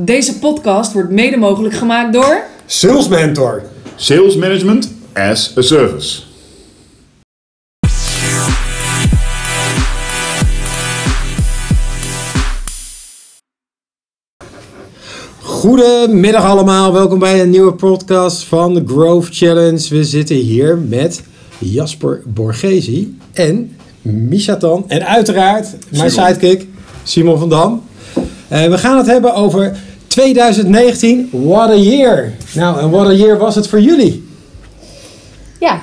Deze podcast wordt mede mogelijk gemaakt door... Sales Mentor. Sales Management as a Service. Goedemiddag allemaal, welkom bij een nieuwe podcast van de Growth Challenge. We zitten hier met Jasper Borgesi en Misha Tan en uiteraard mijn Simon. sidekick Simon van Dam. Eh, we gaan het hebben over 2019, what a year. Nou, en what a year was het voor jullie? Ja,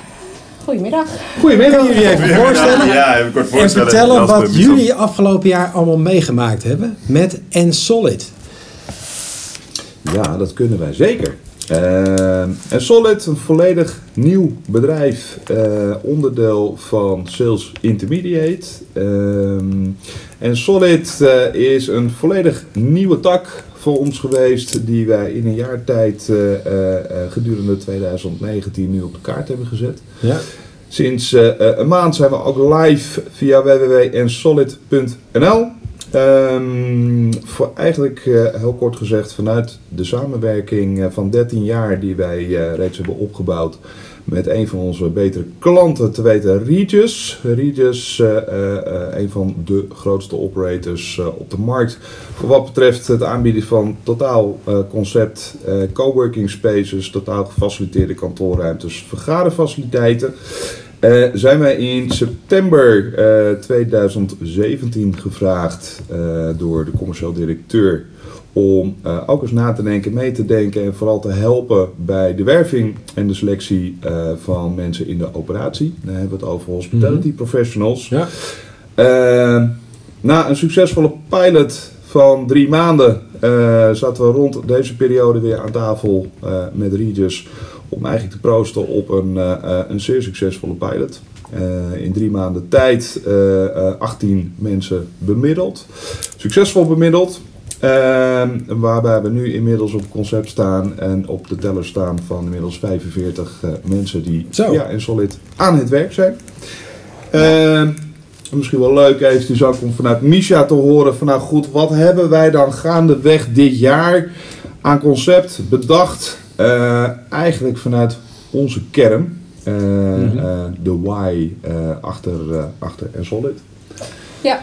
goedemiddag. Goedemiddag, kunnen jullie even voorstellen? Ja, even kort En voorstellen. vertellen Jasper, wat jullie afgelopen jaar allemaal meegemaakt hebben met Ensolid. Ja, dat kunnen wij zeker. Eh, en Solid, een volledig nieuw bedrijf, eh, onderdeel van Sales Intermediate. Ehm, en Solid eh, is een volledig nieuwe tak voor ons geweest, die wij in een jaar tijd gedurende 2019 nu op de kaart hebben gezet. Ja. Sinds een maand zijn we ook live via www.ensolid.nl. Ehm, voor eigenlijk eh, heel kort gezegd vanuit de samenwerking eh, van 13 jaar die wij eh, reeds hebben opgebouwd met een van onze betere klanten, te weten Regis. Regis, eh, een van de grootste operators op de markt. Voor wat betreft het aanbieden van totaal concept coworking spaces, totaal gefaciliteerde kantoorruimtes, vergaderfaciliteiten. Eh, zijn wij in september eh, 2017 gevraagd eh, door de commercieel directeur om eh, ook eens na te denken, mee te denken en vooral te helpen bij de werving en de selectie eh, van mensen in de operatie. Dan hebben we het over hospitality professionals. Ja. Eh, na een succesvolle pilot van drie maanden eh, zaten we rond deze periode weer aan tafel eh, met Regis om eigenlijk te proosten op een, eh, eh, een zeer succesvolle pilot. Eh, in drie maanden tijd eh, eh, 18 mensen bemiddeld. Succesvol bemiddeld. Ehm, waarbij we nu inmiddels op concept staan en op de teller staan van inmiddels 45 eh, mensen die Zo. ja, in Solid aan het werk zijn. Ehm, misschien wel leuk eventjes ook om vanuit Misha te horen van nou goed, wat hebben wij dan gaandeweg dit jaar aan concept bedacht? Eh, eigenlijk vanuit onze kern, eh, Mhm. eh, de why eh, achter, achter en Solid. Ja,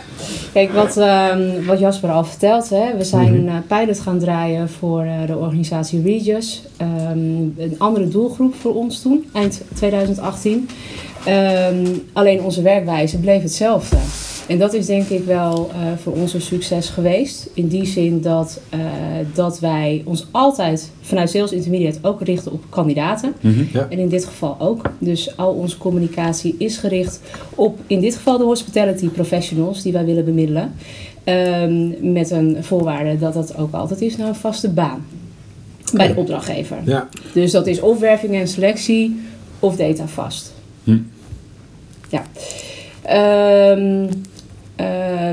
kijk wat, ehm, wat Jasper al vertelt. Hè? We zijn Mhm. een pilot gaan draaien voor eh, de organisatie Regis. Ehm, een andere doelgroep voor ons toen, eind 2018. Ehm, alleen onze werkwijze bleef hetzelfde. En dat is denk ik wel eh, voor ons een succes geweest. In die zin dat, eh, dat wij ons altijd vanuit Sales Intermediate ook richten op kandidaten. Ja. En in dit geval ook. Dus al onze communicatie is gericht op in dit geval de hospitality professionals die wij willen bemiddelen. Ehm, met een voorwaarde dat dat ook altijd is naar een vaste baan. Bij de opdrachtgever. Ja. Dus dat is of werving en selectie of data vast. Hm. Ja. Ehm, eh,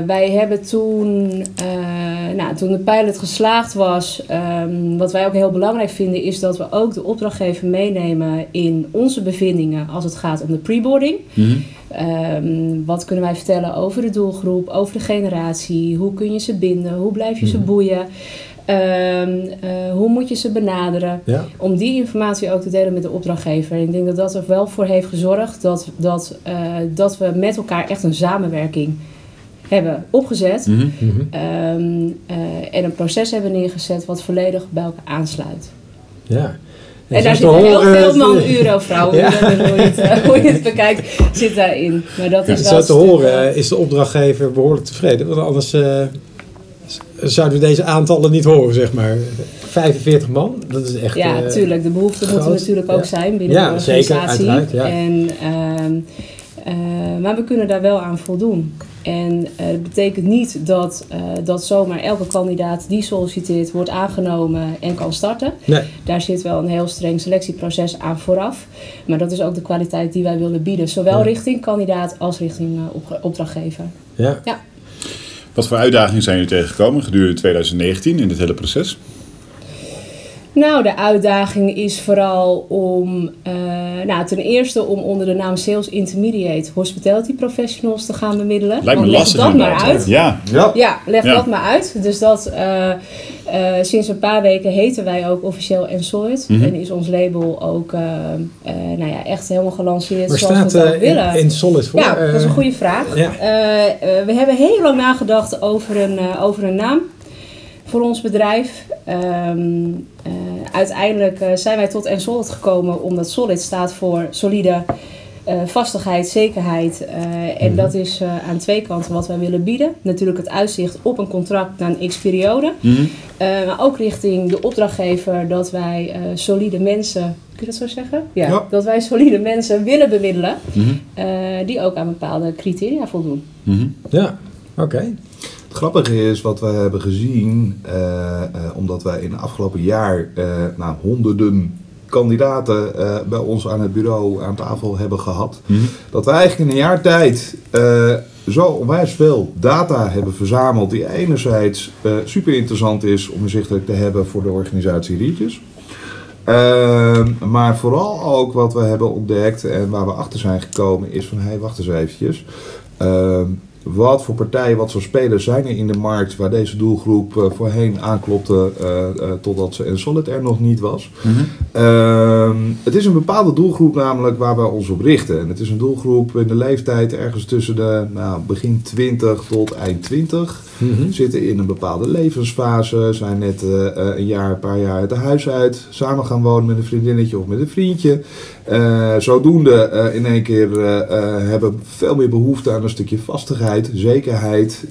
wij hebben toen, eh, nou, toen de pilot geslaagd was, ehm, wat wij ook heel belangrijk vinden, is dat we ook de opdrachtgever meenemen in onze bevindingen als het gaat om de preboarding. Mhm. Ehm, wat kunnen wij vertellen over de doelgroep, over de generatie? Hoe kun je ze binden? Hoe blijf je ze boeien? Ehm, eh, hoe moet je ze benaderen? Ja. Om die informatie ook te delen met de opdrachtgever. En ik denk dat dat er wel voor heeft gezorgd dat, dat, dat we met elkaar echt een samenwerking hebben opgezet. Mhm. Ehm, eh, en een proces hebben neergezet wat volledig bij elkaar aansluit. Ja. En, daar zoals zit te heel veel eh, man-euro, vrouw, Ja. hoe, je- hoe, je het, eh, hoe je het bekijkt, zit daarin. Maar dat is wel Zo te horen eh, eh, is de opdrachtgever behoorlijk tevreden. Want anders eh, zouden we deze aantallen niet horen, zeg maar. 45 man, dat is echt... Ja, eh, natuurlijk. De behoefte moet er natuurlijk ook ja. zijn binnen de zeker, organisatie. uiteraard, ja. En, ehm, eh, maar we kunnen daar wel aan voldoen. En eh, dat betekent niet dat, eh, dat zomaar elke kandidaat die solliciteert wordt aangenomen en kan starten. Nee. Daar zit wel een heel streng selectieproces aan vooraf. Maar dat is ook de kwaliteit die wij willen bieden. Zowel Ja. richting kandidaat als richting eh, op- opdrachtgever. Ja. Wat voor uitdagingen zijn jullie tegengekomen gedurende 2019 in dit hele proces? Nou, de uitdaging is vooral om, eh, nou, ten eerste om onder de naam Sales Intermediate Hospitality Professionals te gaan bemiddelen. Lijkt me leg lastig dat maar uit. Ja, Ja. Ja, leg Ja. dat maar uit. Dus dat eh, eh, sinds een paar weken heten wij ook officieel Ensolid. Mhm. En is ons label ook eh, eh, nou ja, echt helemaal gelanceerd Waar zoals staat we het ook eh, willen. in, in Solid voor? ja, dat is een goede vraag. ja. We hebben heel lang nagedacht over een, eh, over een naam voor ons bedrijf. Ehm, eh, uiteindelijk eh, zijn wij tot Ensolid gekomen omdat Solid staat voor solide eh, vastigheid, zekerheid. eh, en dat is eh, aan twee kanten wat wij willen bieden. Natuurlijk het uitzicht op een contract na een x-periode. Mhm. Eh, maar ook richting de opdrachtgever dat wij eh, solide mensen, kun je dat zo zeggen? Ja, Ja. dat wij solide mensen willen bemiddelen Mhm. eh, die ook aan bepaalde criteria voldoen. Mhm. Ja, oké. Het grappige is wat we hebben gezien, eh, eh, omdat wij in het afgelopen jaar eh, nou, honderden kandidaten bij ons aan het bureau aan tafel hebben gehad. Mhm. Dat we eigenlijk in een jaar tijd zo onwijs veel data hebben verzameld die enerzijds super interessant is om inzichtelijk te hebben voor de organisatie Rietjes. Ehm, maar vooral ook wat we hebben ontdekt en waar we achter zijn gekomen is van hé, hey, wacht eens eventjes. Ehm, wat voor partijen, wat voor spelers zijn er in de markt waar deze doelgroep eh, voorheen aanklopte eh, eh, totdat ze en Solid er nog niet was. Mhm. Ehm, het is een bepaalde doelgroep namelijk waar we ons op richten. En het is een doelgroep in de leeftijd ergens tussen de nou, begin 20 tot eind 20. Mhm. Zitten in een bepaalde levensfase, zijn net een jaar, een paar jaar het huis uit. Samen gaan wonen met een vriendinnetje of met een vriendje. Eh, zodoende eh, in één keer eh, hebben veel meer behoefte aan een stukje vastigheid, zekerheid.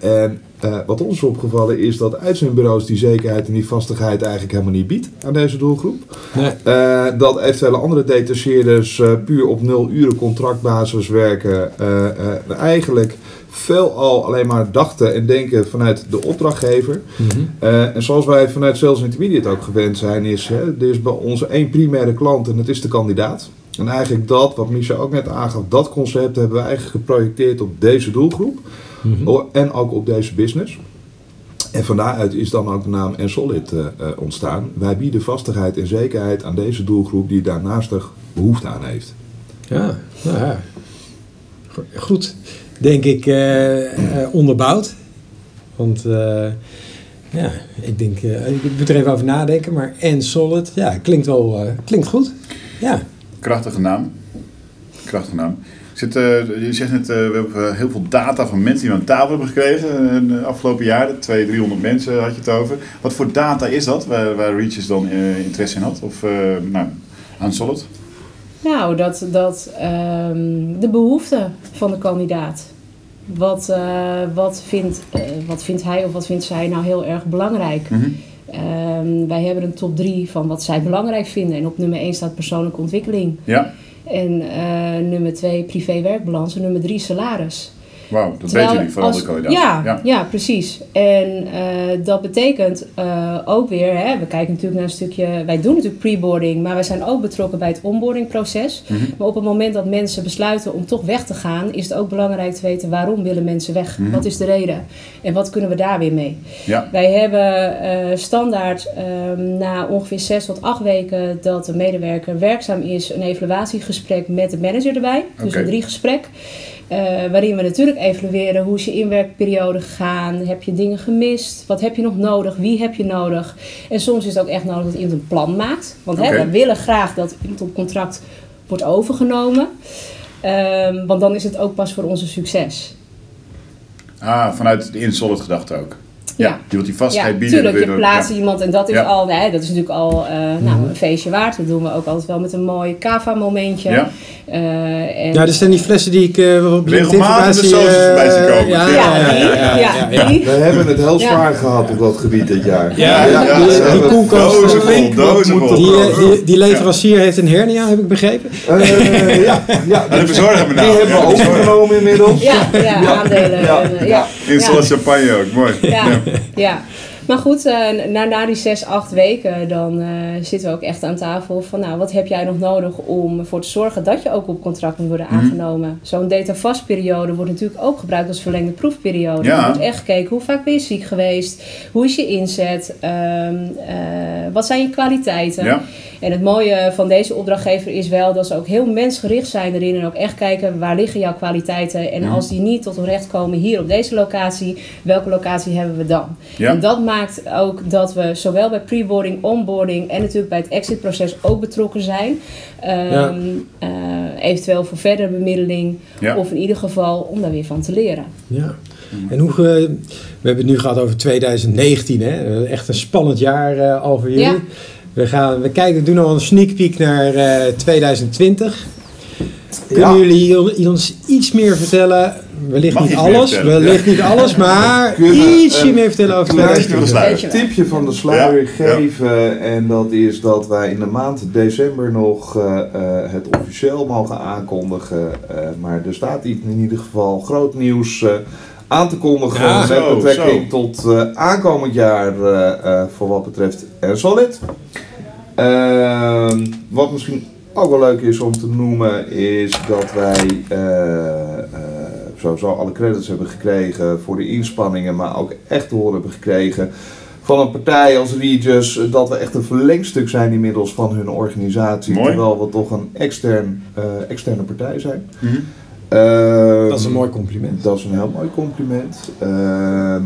en wat ons opgevallen is dat uitzendbureaus die zekerheid en die vastigheid eigenlijk helemaal niet biedt aan deze doelgroep. Nee. Dat eventuele andere detacheerders puur op nul uren contractbasis werken. eigenlijk veelal alleen maar dachten en denken vanuit de opdrachtgever. Mhm. Eh, en zoals wij vanuit Sales Intermediate ook gewend zijn, is hè, er is bij ons één primaire klant en dat is de kandidaat. En eigenlijk dat, wat Misha ook net aangaf, dat concept hebben we eigenlijk geprojecteerd op deze doelgroep. Mhm. En ook op deze business. En van daaruit is dan ook de naam Ensolid eh, eh, ontstaan. Wij bieden vastigheid en zekerheid aan deze doelgroep die daarnaast er behoefte aan heeft. Ja, nou ja. Go- Goed, denk ik, eh, eh, onderbouwd. Want eh, ja, ik denk, ik moet er even over nadenken, maar en solid, ja, klinkt wel, klinkt goed. Ja, Krachtige naam. Krachtige naam. Zit, je zegt net, eh, we hebben heel veel data van mensen die we aan tafel hebben gekregen eh, de afgelopen jaren. 200, 300 mensen had je het over. Wat voor data is dat waar, waar Reaches dan interesse in had? Of nou, aan Solid? Nou, dat, dat ehm, de behoefte van de kandidaat. Wat, eh, wat, vindt, eh, wat vindt hij of wat vindt zij nou heel erg belangrijk? Mhm. Ehm, wij hebben een top 3 van wat zij belangrijk vinden. En op nummer 1 staat persoonlijke ontwikkeling. Ja, En eh, nummer 2 privé werkbalans. En nummer 3 salaris. Wauw, dat Terwijl weten jullie vooral als- de kandidaat. Ja, ja. precies. En eh, dat betekent eh, ook weer, hè, we kijken natuurlijk naar een stukje, wij doen natuurlijk preboarding, maar wij zijn ook betrokken bij het onboardingproces. Mhm. Maar op het moment dat mensen besluiten om toch weg te gaan, is het ook belangrijk te weten waarom willen mensen weg? Mhm. Wat is de reden? En wat kunnen we daar weer mee? Ja, Wij hebben eh, standaard ehm, na ongeveer zes tot acht weken dat de medewerker werkzaam is, een evaluatiegesprek met de manager erbij. Dus een drie gesprek. Eh, waarin we natuurlijk evalueren hoe is je inwerkperiode gegaan. Heb je dingen gemist? Wat heb je nog nodig? Wie heb je nodig? En soms is het ook echt nodig dat iemand een plan maakt. Want hè, we willen graag dat iemand op contract wordt overgenomen. Ehm, want dan is het ook pas voor onze succes. ah, vanuit de in-solid gedachte ook. Ja, Ja. je wilt die vastheid Ja, bieden. tuurlijk, je plaatst iemand en dat is Ja. al, nee, dat is natuurlijk al eh, nou, een feestje waard. Dat doen we ook altijd wel met een mooi kava-momentje. Ja. Eh, en, ja dus zijn die flessen die ik eh, op Regelmatig de socials voorbij zien komen. Ja, ja, ja, die, ja, ja, ja, ja. die. We hebben het heel Ja. zwaar gehad op dat gebied dit jaar. Ja, Ja, die, ja, die ja. koelkast. Dozen vol, flink wat dozen moeten vol. Die, die, die leverancier heeft een hernia, heb ik begrepen. Eh, ja, ja, En de bezorger met die hebben we overgenomen inmiddels. Ja, ja, aandelen. Ja. en, Ja. ja. In champagne ook, mooi. Ja, ja. Maar goed, eh, na, na die zes, acht weken, dan eh, zitten we ook echt aan tafel van, nou, wat heb jij nog nodig om ervoor te zorgen dat je ook op contract moet worden Mhm. aangenomen? Zo'n data-vastperiode wordt natuurlijk ook gebruikt als verlengde proefperiode. Ja. Er wordt echt gekeken, hoe vaak ben je ziek geweest? Hoe is je inzet? Ehm, eh, wat zijn je kwaliteiten? Ja. En het mooie van deze opdrachtgever is wel dat ze ook heel mensgericht zijn erin. En ook echt kijken waar liggen jouw kwaliteiten. En Mhm. als die niet tot hun recht komen hier op deze locatie, welke locatie hebben we dan? En dat maakt ook dat we zowel bij preboarding, onboarding en natuurlijk bij het exitproces ook betrokken zijn. Ehm, Ja. eh, eventueel voor verdere bemiddeling. Ja. Of in ieder geval om daar weer van te leren. Ja. En hoe, ge- we hebben het nu gehad over 2019, hè? Echt een spannend jaar eh, al voor jullie. Ja. We, gaan, we kijken, doen al een sneak peek naar eh, 2020. Kunnen Ja. jullie ons iets meer vertellen? Wellicht niet alles, wellicht niet alles, maar Kunnen, ietsje eh, meer vertellen over klein- 2020. Weet je wel. tipje van de sluier Ja, geven. En dat is dat wij in de maand december nog eh, eh, het officieel mogen aankondigen. Eh, maar er staat iets in ieder geval groot nieuws eh, aan te kondigen. Ja, met zo, betrekking zo. tot eh, aankomend jaar eh, eh, voor wat betreft Solid. Ehm, wat misschien ook wel leuk is om te noemen, is dat wij eh, eh, sowieso alle credits hebben gekregen voor de inspanningen, maar ook echt te horen hebben gekregen van een partij als Regis, eh, dat we echt een verlengstuk zijn inmiddels van hun organisatie, Mooi. terwijl we toch een extern, eh, externe partij zijn. Mhm. Ehm, Dat is een mooi compliment. dat is een heel mooi compliment. Ehm,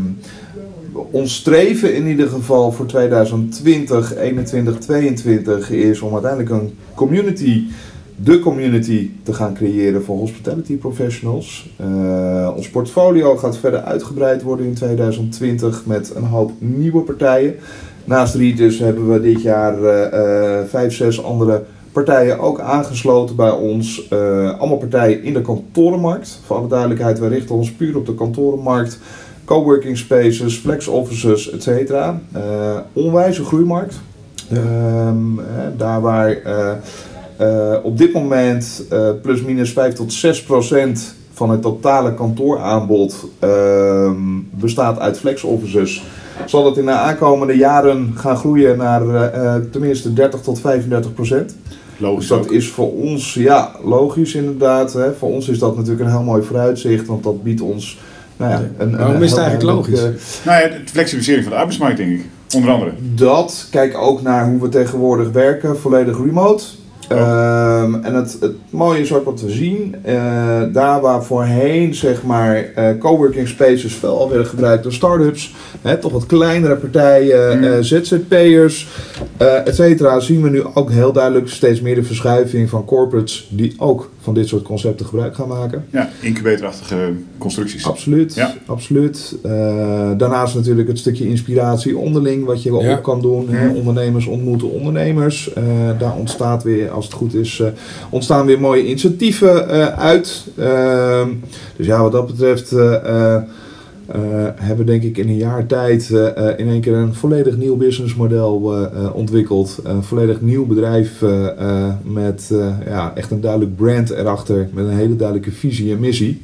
ons streven in ieder geval voor 2020, 21, 22 is om uiteindelijk een community, de community te gaan creëren voor hospitality professionals. Eh, ons portfolio gaat verder uitgebreid worden in 2020 met een hoop nieuwe partijen. Naast Regis hebben we dit jaar eh, eh, vijf, zes andere partijen ook aangesloten bij ons. Eh, allemaal partijen in de kantorenmarkt. Voor alle duidelijkheid, wij richten ons puur op de kantorenmarkt. Coworking spaces, flex offices, etc. Eh onwijze groeimarkt. Ehm, eh, daar waar eh, op dit moment eh, plus minus 5 tot 6 procent van het totale kantooraanbod ehm, bestaat uit flex offices. Zal dat in de aankomende jaren gaan groeien naar eh, eh, tenminste 30 tot 35 procent. Logisch Dus dat ook. is voor ons, ja, logisch inderdaad. Hè. Voor ons is dat natuurlijk een heel mooi vooruitzicht, want dat biedt ons, nou ja, een, Waarom een is het eigenlijk logisch? Nou ja, de flexibilisering van de arbeidsmarkt, denk ik. Onder andere. dat, kijk ook naar hoe we tegenwoordig werken, volledig remote. Ehm, en het, het mooie is ook wat we zien, eh, daar waar voorheen zeg maar eh, coworking spaces veel al werden gebruikt door start-ups, hè, toch wat kleinere partijen, Mm. eh, ZZP'ers, et cetera, zien we nu ook heel duidelijk steeds meer de verschuiving van corporates die ook van dit soort concepten gebruik gaan maken. Ja, incubatorachtige constructies. Absoluut, Ja. absoluut. Eh, daarnaast natuurlijk het stukje inspiratie onderling, wat je wel Ja. op kan doen. Hè? Mhm. Ondernemers ontmoeten ondernemers. Eh, daar ontstaat weer, als het goed is, eh, ontstaan weer mooie initiatieven eh, uit. Ehm, dus ja, wat dat betreft eh, eh, eh, hebben we denk ik in een jaar tijd eh, eh, in één keer een volledig nieuw businessmodel eh, eh, ontwikkeld. Een volledig nieuw bedrijf eh, eh, met eh, ja, echt een duidelijk brand erachter, met een hele duidelijke visie en missie.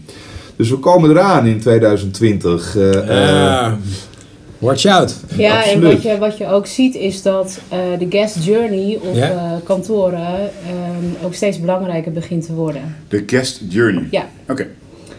Dus we komen eraan in 2020. eh, eh, Ah, watch out. Ja, Absoluut. en wat je, wat je ook ziet is dat eh, de guest journey op eh, kantoren ehm, ook steeds belangrijker begint te worden. De guest journey. Ja. Oké.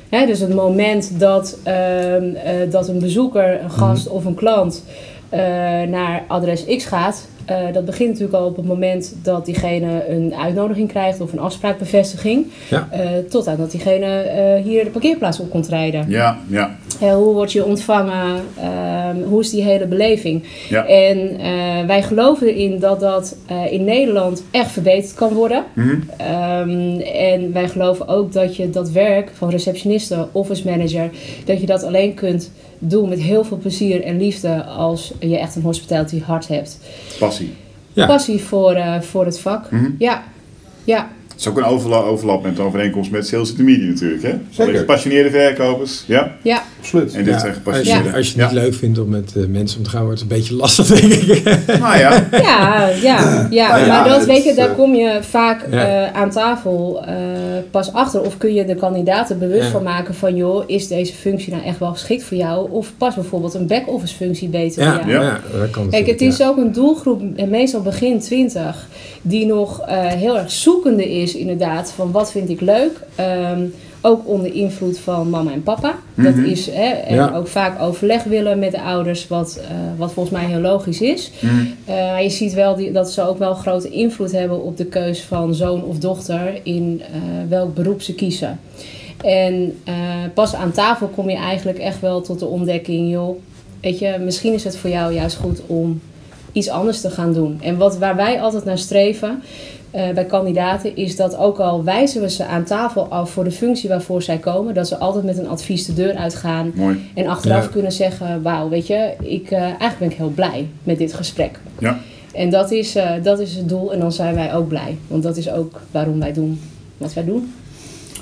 Hè, dus het moment dat, ehm, eh, dat een bezoeker, een gast of een klant eh, naar adres X gaat, eh, dat begint natuurlijk al op het moment dat diegene een uitnodiging krijgt of een afspraakbevestiging, Ja. tot aan dat diegene hier de parkeerplaats op komt rijden. Ja, ja, hoe word je ontvangen? Ehm, hoe is die hele beleving? ja. En eh, wij geloven erin dat dat eh, in Nederland echt verbeterd kan worden. Mhm. Ehm, en wij geloven ook dat je dat werk van receptioniste, office manager, dat je dat alleen kunt doen met heel veel plezier en liefde als je echt een hospitality hart hebt. Passie. Ja. Passie voor, eh, voor het vak. Mhm. Ja, ja. Het is ook een overla- overlap met een overeenkomst met sales in the media natuurlijk. Hè? Zeker. Gepassioneerde verkopers. Ja. Ja, Absoluut. En dit Ja, zijn als, gepassioneerde. je, als je het ja. niet leuk vindt om met eh, mensen om te gaan, wordt het een beetje lastig, denk ik. Nou ja. ja, ja, ja. Nou ja, maar dat weet je, daar eh, kom je vaak Ja. eh, aan tafel eh, pas achter. Of kun je de kandidaten bewust Ja. van maken van, joh, is deze functie nou echt wel geschikt voor jou? Of past bijvoorbeeld een back-office functie beter Ja, bij jou? ja. dat kan Kijk, het is ja. ook een doelgroep, meestal begin 20, die nog eh, heel erg zoekende is inderdaad van wat vind ik leuk. Ehm, ook onder invloed van mama en papa. Dat Mhm. is, hè, en Ja. ook vaak overleg willen met de ouders, wat, eh, wat volgens mij heel logisch is. Mhm. Eh, maar je ziet wel die, dat ze ook wel grote invloed hebben op de keus van zoon of dochter in eh, welk beroep ze kiezen. En pas aan tafel kom je eigenlijk echt wel tot de ontdekking, joh, weet je, misschien is het voor jou juist goed om iets anders te gaan doen. En wat, waar wij altijd naar streven eh, bij kandidaten is dat ook al wijzen we ze aan tafel af voor de functie waarvoor zij komen, dat ze altijd met een advies de deur uitgaan Mooi. en achteraf Ja. kunnen zeggen, wauw, weet je, ik, eh, eigenlijk ben ik heel blij met dit gesprek. Ja. En dat is, eh, dat is het doel en dan zijn wij ook blij. Want dat is ook waarom wij doen wat wij doen.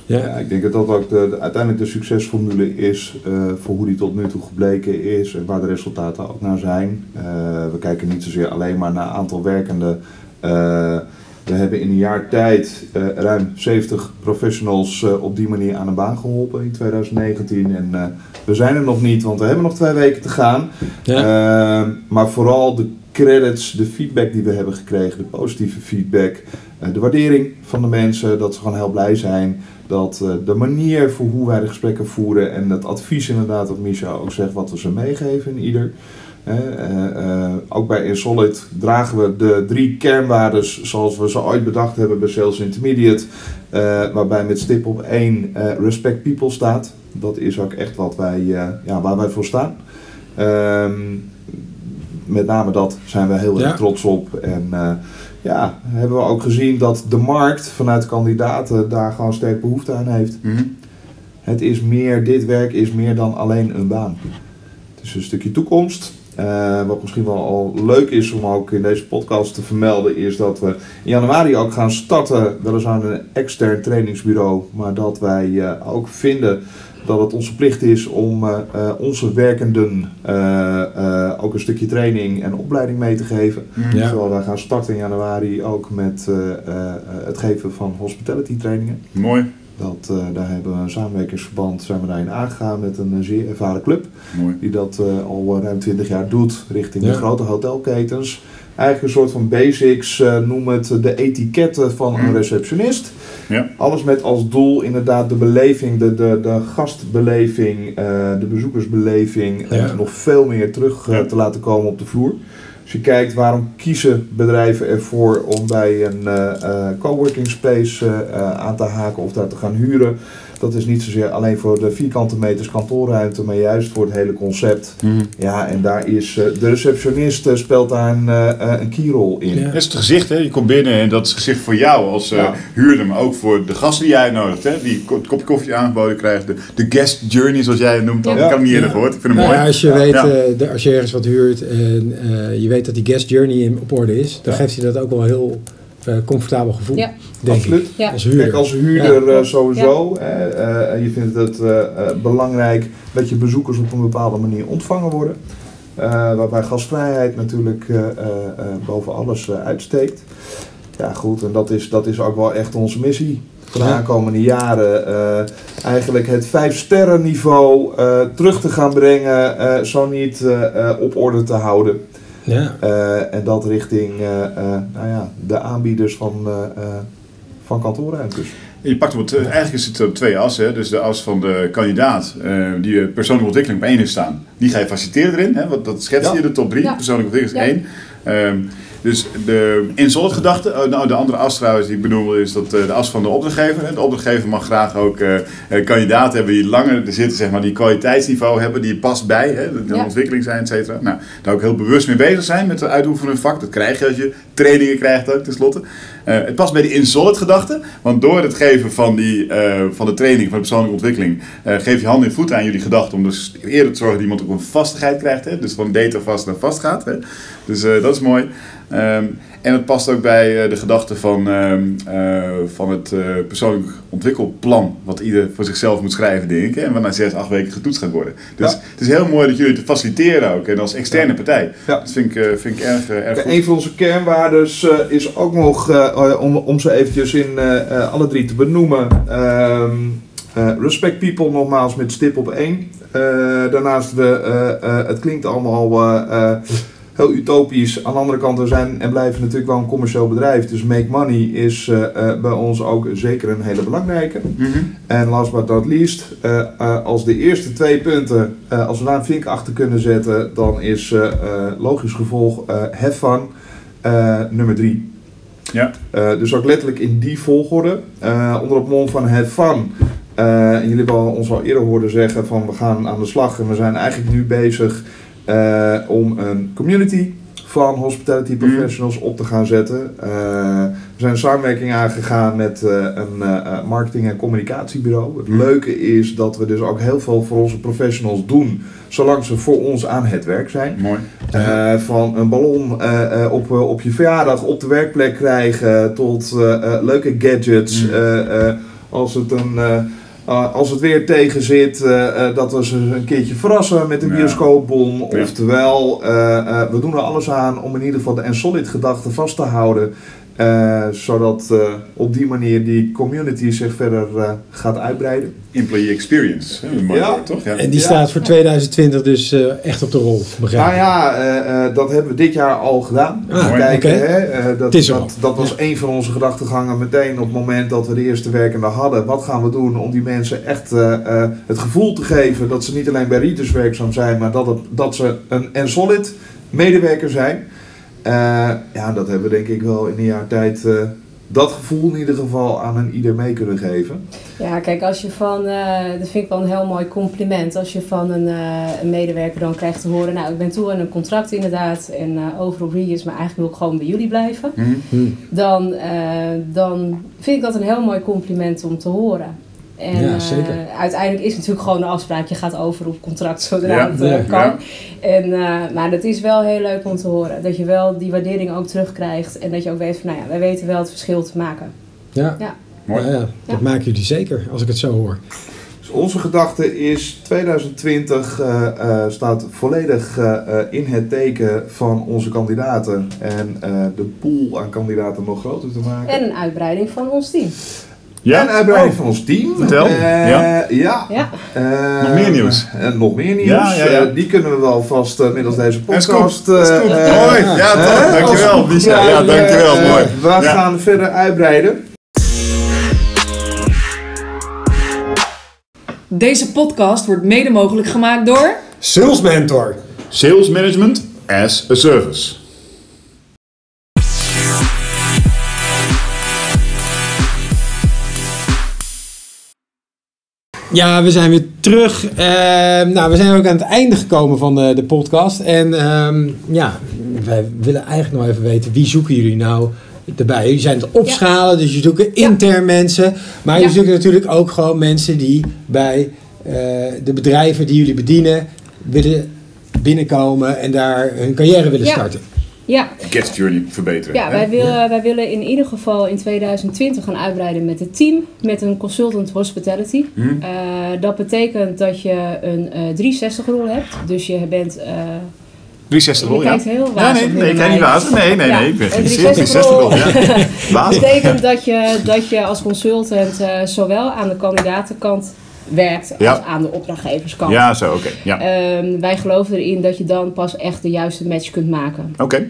Ja, Ja. ik denk dat dat ook de, de- uiteindelijk de succesformule is eh, voor hoe die tot nu toe gebleken is en waar de resultaten ook naar zijn. Eh, we kijken niet zozeer alleen maar naar aantal werkenden. Eh, we hebben in een jaar tijd eh, ruim 70 professionals eh, op die manier aan de baan geholpen in 2019. En eh, we zijn er nog niet, want we hebben nog twee weken te gaan. Ja. Ehm, maar vooral de credits, de feedback die we hebben gekregen, de positieve feedback, de waardering van de mensen, dat ze gewoon heel blij zijn. Dat de manier voor hoe wij de gesprekken voeren en het advies inderdaad, wat Misha ook zegt, wat we ze meegeven in ieder. Eh, eh, ook bij InSolid dragen we de drie kernwaardes zoals we ze ooit bedacht hebben bij Sales Intermediate. eh, waarbij met stip op één respect people staat. Dat is ook echt wat wij, ja, waar wij voor staan. Ehm, met name dat zijn we heel Ja. erg trots op. En ja, hebben we ook gezien dat de markt vanuit kandidaten daar gewoon sterk behoefte aan heeft. Mhm. Het is meer, dit werk is meer dan alleen een baan. Het is een stukje toekomst. Eh, wat misschien wel al leuk is om ook in deze podcast te vermelden, is dat we in januari ook gaan starten, weliswaar een extern trainingsbureau, maar dat wij eh, ook vinden dat het onze plicht is om eh, eh, onze werkenden eh, eh, ook een stukje training en opleiding mee te geven. Mhm. Ja. Terwijl wij gaan starten in januari ook met eh, eh, eh, het geven van hospitality trainingen. Mooi. Dat, eh, daar hebben we een samenwerkingsverband zijn we daarin aangegaan met een eh, zeer ervaren club. Mooi. Die dat eh, al ruim 20 jaar doet richting Ja. de grote hotelketens. Eigenlijk een soort van basics, eh, noem het de etiketten van een Mm. receptionist. Ja. Alles met als doel inderdaad de beleving, de, de, de gastbeleving, eh, de bezoekersbeleving Ja. nog veel meer terug Ja. te laten komen op de vloer. Als je kijkt waarom kiezen bedrijven ervoor om bij een eh, eh, coworking space eh, aan te haken of daar te gaan huren. Dat is niet zozeer alleen voor de vierkante meters kantoorruimte, maar juist voor het hele concept. Mhm. Ja, en daar is eh, de receptionist eh, speelt daar een, eh, eh, een keyrol in. Ja. Dat is het gezicht, hè? Je komt binnen en dat is het gezicht voor jou als Ja. huurder, maar ook voor de gasten die jij uitnodigt. Hè? Die het kopje koffie aangeboden krijgt. De, de guest journey, zoals jij het noemt. Ja. Heb hem niet eerder Ja. gehoord. Ik vind hem Nou mooi. ja, als je, Ja. weet, eh, de- als je ergens wat huurt en eh, je weet dat die guest journey in, op orde is, dan Ja. geeft je dat ook wel heel eh, comfortabel gevoel, Ja. denk Absoluut. ik. Ja. Als huurder. Kijk, als huurder Ja. eh, sowieso. hè, eh, je vindt het belangrijk dat je bezoekers op een bepaalde manier ontvangen worden. Eh, waarbij gastvrijheid natuurlijk eh, eh, eh, boven alles uitsteekt. Ja, goed, en dat is, dat is ook wel echt onze missie voor de aankomende jaren. Eh, eigenlijk het vijf sterren niveau eh, terug te gaan brengen, eh, zo niet op orde te houden. Ja. Eh, en dat richting eh, eh, nou ja, de aanbieders van, eh, eh, van kantoorruimtes. Je pakt hem op, eigenlijk is het op twee assen. hè. Dus de as van de kandidaat, eh, die persoonlijke ontwikkeling op één heeft staan. Die ga je faciliteren erin. Hè? Want dat schetst Ja. je, de top drie. Ja. Persoonlijke ontwikkeling is Ja. één. Ehm, dus de in-solid gedachte, oh, nou, de andere as trouwens die ik bedoel is dat eh, de as van de opdrachtgever. De opdrachtgever mag graag ook eh, eh, kandidaten hebben die langer er zitten, zeg maar, die kwaliteitsniveau hebben, die past bij, hè, de, de Ja. ontwikkeling zijn, et cetera. Nou, daar ook heel bewust mee bezig zijn met het uitoefenen van hun vak. Dat krijg je als je trainingen krijgt ook, tenslotte. Eh, het past bij die in-solid gedachte, want door het geven van, die, eh, van de training, van de persoonlijke ontwikkeling, eh, geef je handen en voeten aan jullie gedachten om dus eerder te zorgen dat iemand ook een vastigheid krijgt. Hè? Dus van data vast naar vast gaat. Hè? Dus dat is mooi. Ehm, en het past ook bij eh, de gedachte van, ehm, eh, van het eh, persoonlijk ontwikkelplan, wat ieder voor zichzelf moet schrijven, denk ik. hè, En wat na zes, acht weken getoetst gaat worden. Dus Ja. het is heel mooi dat jullie het faciliteren ook, en als externe partij. Ja. Dat vind ik, vind ik erg, erg goed. Een van onze kernwaardes eh, is ook nog, om, om ze eventjes in alle drie te benoemen, ehm, eh, respect people nogmaals met stip op één. Daarnaast, we, eh, het klinkt allemaal heel utopisch. Aan de andere kant, we zijn en blijven natuurlijk wel een commercieel bedrijf. Dus make money is eh, eh, bij ons ook zeker een hele belangrijke. Mhm. En last but not least, eh, als de eerste twee punten, als we daar een vink achter kunnen zetten, dan is logisch gevolg have fun nummer drie. Ja. Dus ook letterlijk in die volgorde. Onder het mond van have fun. Eh, en jullie hebben al- ons al eerder horen zeggen van we gaan aan de slag. En we zijn eigenlijk nu bezig eh, om een community van hospitality professionals op te gaan zetten. Eh, we zijn een samenwerking aangegaan met eh, een marketing- en communicatiebureau. Het Mhm. leuke is dat we dus ook heel veel voor onze professionals doen, zolang ze voor ons aan het werk zijn. Mooi. Van een ballon op, op je verjaardag op de werkplek krijgen tot leuke gadgets. Mm. Eh, eh, als, het een, eh, als het weer tegen zit, eh, eh, dat we ze een keertje verrassen met een Ja. Ja. Oftewel, we doen er alles aan om in ieder geval de en-solid gedachte vast te houden. Eh, zodat eh, op die manier die community zich verder eh, gaat uitbreiden. Employee experience. Hè? Mooi Ja. woord, toch? Ja. En die Ja. staat voor 2020 dus eh, echt op de rol, begrijp Nou ja, eh, eh, dat hebben we dit jaar al gedaan. Ah. Kijken, hè, eh, dat, Het is dat, dat was een van onze gedachtegangen meteen op het moment dat we de eerste werkende hadden. Wat gaan we doen om die mensen echt eh, eh, het gevoel te geven dat ze niet alleen bij Rieters werkzaam zijn, maar dat, het, dat ze een en solid medewerker zijn. Eh, ja, dat hebben we denk ik wel in een jaar tijd eh, dat gevoel in ieder geval aan een ieder mee kunnen geven. Ja, kijk, als je van, eh, dat vind ik wel een heel mooi compliment. Als je van een, eh, een medewerker dan krijgt te horen, nou, ik ben toe aan een contract inderdaad en eh over op Regis, maar eigenlijk wil ik gewoon bij jullie blijven. Mhm. Hm. Dan, eh, dan vind ik dat een heel mooi compliment om te horen. En Ja, eh, zeker. uiteindelijk is het natuurlijk gewoon een afspraak. Je gaat over op contract zodra Ja, het eh, ja, kan. ja. En, eh, maar dat is wel heel leuk om te horen. Dat je wel die waardering ook terugkrijgt. En dat je ook weet van, nou ja, wij weten wel het verschil te maken. Ja, Ja. Mooi. Nou ja, dat Ja. maken jullie zeker, als ik het zo hoor. Dus onze gedachte is 2020 eh, eh, staat volledig eh, eh, in het teken van onze kandidaten en eh, de pool aan kandidaten nog groter te maken. En een uitbreiding van ons team. Ja? En uitbreiding Oh. van ons team. Vertel. Eh, Ja. ja. Eh, Nog meer nieuws. En nog meer nieuws. Ja, ja, ja. Eh, die kunnen we wel vast eh, middels deze podcast. Dat is eh, goed. eh, Mooi. Ja, toch. eh, Dankjewel, als- Misha. Ja, dankjewel. eh, Mooi. We Ja. gaan verder uitbreiden. Deze podcast wordt mede mogelijk gemaakt door... Sales Mentor. Sales management as a service. Ja, we zijn weer terug. Ehm, nou, we zijn ook aan het einde gekomen van de, de podcast. En ehm, ja, wij willen eigenlijk nog even weten, wie zoeken jullie nou erbij? Jullie zijn het opschalen, dus je zoeken intern mensen. Maar je Ja. zoekt natuurlijk ook gewoon mensen die bij eh, de bedrijven die jullie bedienen willen binnenkomen en daar hun carrière willen starten. Ja. Guest journey verbeteren. ja hè? wij, willen, wij willen in ieder geval in 2020 gaan uitbreiden met het team. Met een consultant hospitality. Hm? Eh, dat betekent dat je een eh 360 rol hebt. Dus je bent... eh 360 je rol, ja. kijkt heel Ja, wazig nee, nee, ik ken niet water. Nee, nee, Ja, nee. Ik ben een geïnteresseerd in 360 360 rol. Ja. Dat betekent dat je, dat je als consultant eh, zowel aan de kandidatenkant werkt Ja. als aan de opdrachtgeverskant. Ja, zo, oké. Ja. Ehm, wij geloven erin dat je dan pas echt de juiste match kunt maken. Oké.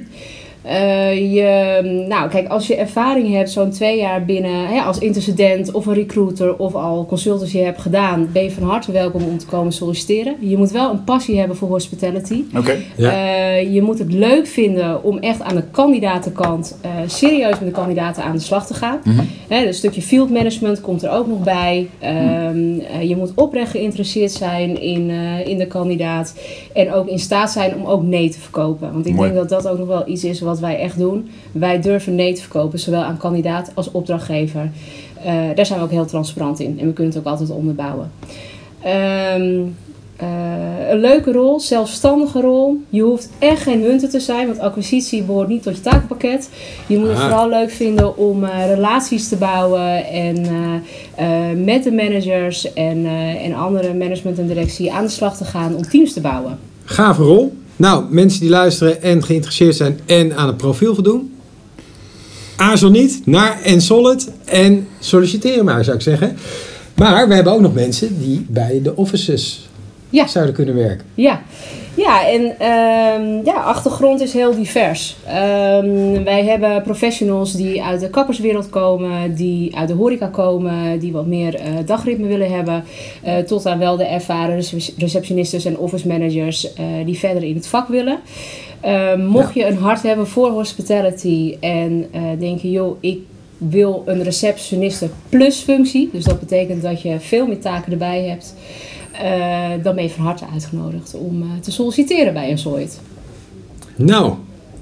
Eh, je, nou, kijk, als je ervaring hebt, zo'n twee jaar binnen hè, als intercedent of een recruiter of al consultancy hebt gedaan, ben je van harte welkom om te komen solliciteren. Je moet wel een passie hebben voor hospitality. Oké. Ja. Eh, je moet het leuk vinden om echt aan de kandidatenkant eh, serieus met de kandidaten aan de slag te gaan. Mhm. Hè, dus een stukje field management komt er ook nog bij. Ehm, eh, je moet oprecht geïnteresseerd zijn in, eh, in de kandidaat. En ook in staat zijn om ook nee te verkopen. Want ik Mooi. denk dat dat ook nog wel iets is wat wat wij echt doen. Wij durven nee te verkopen, zowel aan kandidaat als opdrachtgever. Eh, daar zijn we ook heel transparant in en we kunnen het ook altijd onderbouwen. Ehm, eh, een leuke rol, zelfstandige rol. Je hoeft echt geen hunter te zijn, want acquisitie behoort niet tot je takenpakket. Je moet het vooral leuk vinden om eh, relaties te bouwen en met de managers en, en andere management en directie aan de slag te gaan om teams te bouwen. Gave rol. Nou, mensen die luisteren en geïnteresseerd zijn en aan het profiel voldoen. Aarzel niet naar Ensolid en solliciteren maar, zou ik zeggen. Maar we hebben ook nog mensen die bij de offices Ja. zouden kunnen werken. Ja, ja en ehm, ja, achtergrond is heel divers. Ehm, wij hebben professionals die uit de kapperswereld komen, die uit de horeca komen, die wat meer eh, dagritme willen hebben, eh, tot aan wel de ervaren rece- receptionistes en office managers eh, die verder in het vak willen. Ehm, mocht je een hart hebben voor hospitality en denk je, joh, ik wil een receptioniste plus functie, dus dat betekent dat je veel meer taken erbij hebt. Eh, dan ben je van harte uitgenodigd om eh, te solliciteren bij een Solid. Nou,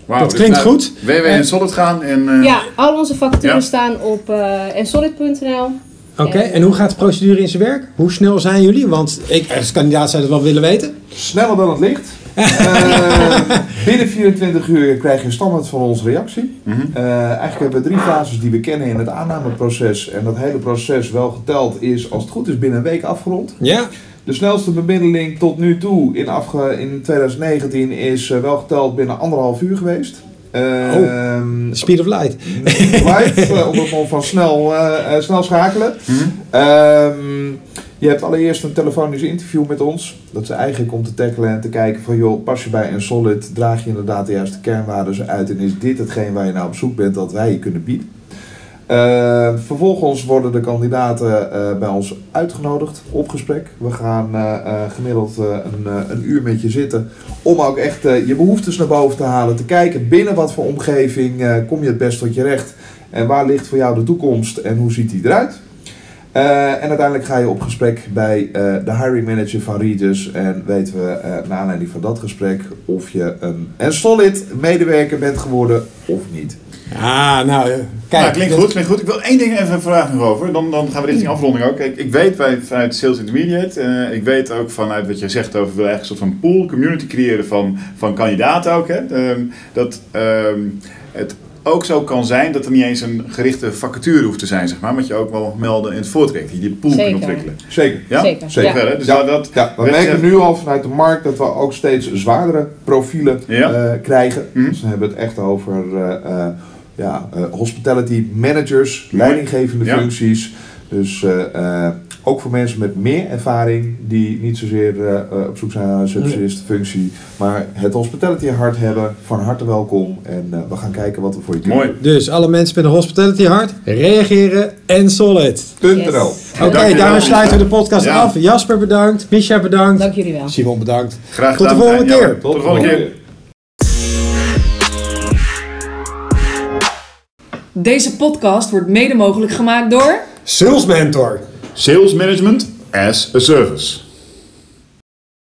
Dat dus klinkt naar goed. www en Solid gaan en... eh, Ja, al onze vacatures Ja. staan op uh, ensolid.nl. oké. En- En hoe gaat de procedure in zijn werk? Hoe snel zijn jullie? Want ik als kandidaat zou het wel willen weten. Sneller dan het licht. Eh, binnen 24 uur krijg je standaard van ons reactie. Mhm. Eh, eigenlijk hebben we drie fases die we kennen in het aannameproces. En dat hele proces wel geteld is, als het goed is, binnen een week afgerond. Ja? De snelste bemiddeling tot nu toe in, afge in 2019 is eh, wel geteld binnen anderhalf uur geweest. Ehm, Speed of light. live, eh, op het moment van snel, eh, snel schakelen. Mhm. Ehm, je hebt allereerst een telefonisch interview met ons. Dat is eigenlijk om te tackelen en te kijken van joh, pas je bij een solid, draag je inderdaad de juiste kernwaarden uit en is dit hetgeen waar je nou op zoek bent dat wij je kunnen bieden. Eh, vervolgens worden de kandidaten eh, bij ons uitgenodigd op gesprek. We gaan eh, eh, gemiddeld een, een uur met je zitten om ook echt je behoeftes naar boven te halen. Te kijken binnen wat voor omgeving kom je het best tot je recht. En waar ligt voor jou de toekomst en hoe ziet die eruit? En uiteindelijk ga je op gesprek bij de hiring manager van Regis. En weten we naar aanleiding van dat gesprek of je een, een solid medewerker bent geworden of niet. Ah, nou, eh, kijk. nou, klinkt goed, klinkt goed. Ik wil één ding even vragen nog over. Dan, dan gaan we richting afronding ook. Ik, ik weet bij, vanuit Sales Intermediate, eh, ik weet ook vanuit wat je zegt over, we willen eigenlijk een soort van pool, community creëren van, van kandidaten ook. Hè? Ehm, dat ehm, het ook zo kan zijn dat er niet eens een gerichte vacature hoeft te zijn, zeg maar. Maar dat je ook wel melden in het voortrekt, die die pool Zeker. kunt ontwikkelen. Zeker. Ja? Zeker. Zeker. Dus Ja. dat, Ja, we merken nu al vanuit de markt dat we ook steeds zwaardere profielen Ja. eh, krijgen. Mhm. Dus we hebben het echt over eh, eh, ja, eh, hospitality managers, leidinggevende Ja. functies. Dus eh, eh, ook voor mensen met meer ervaring die niet zozeer op zoek zijn naar een subsidistenfunctie, maar het hospitality hart hebben, van harte welkom. En eh, we gaan kijken wat we voor je doen. Mooi. Dus alle mensen met een hospitality hart, reageren en solid. Punt Yes. NL. Oké, Dankjewel, daarmee sluiten we de podcast Ja. af. Jasper bedankt, Misha bedankt, Dank jullie wel. Simon bedankt. Graag Tot de gedaan, volgende keer. Ja, Tot de volgende keer. Deze podcast wordt mede mogelijk gemaakt door... Sales Mentor. Sales management as a service.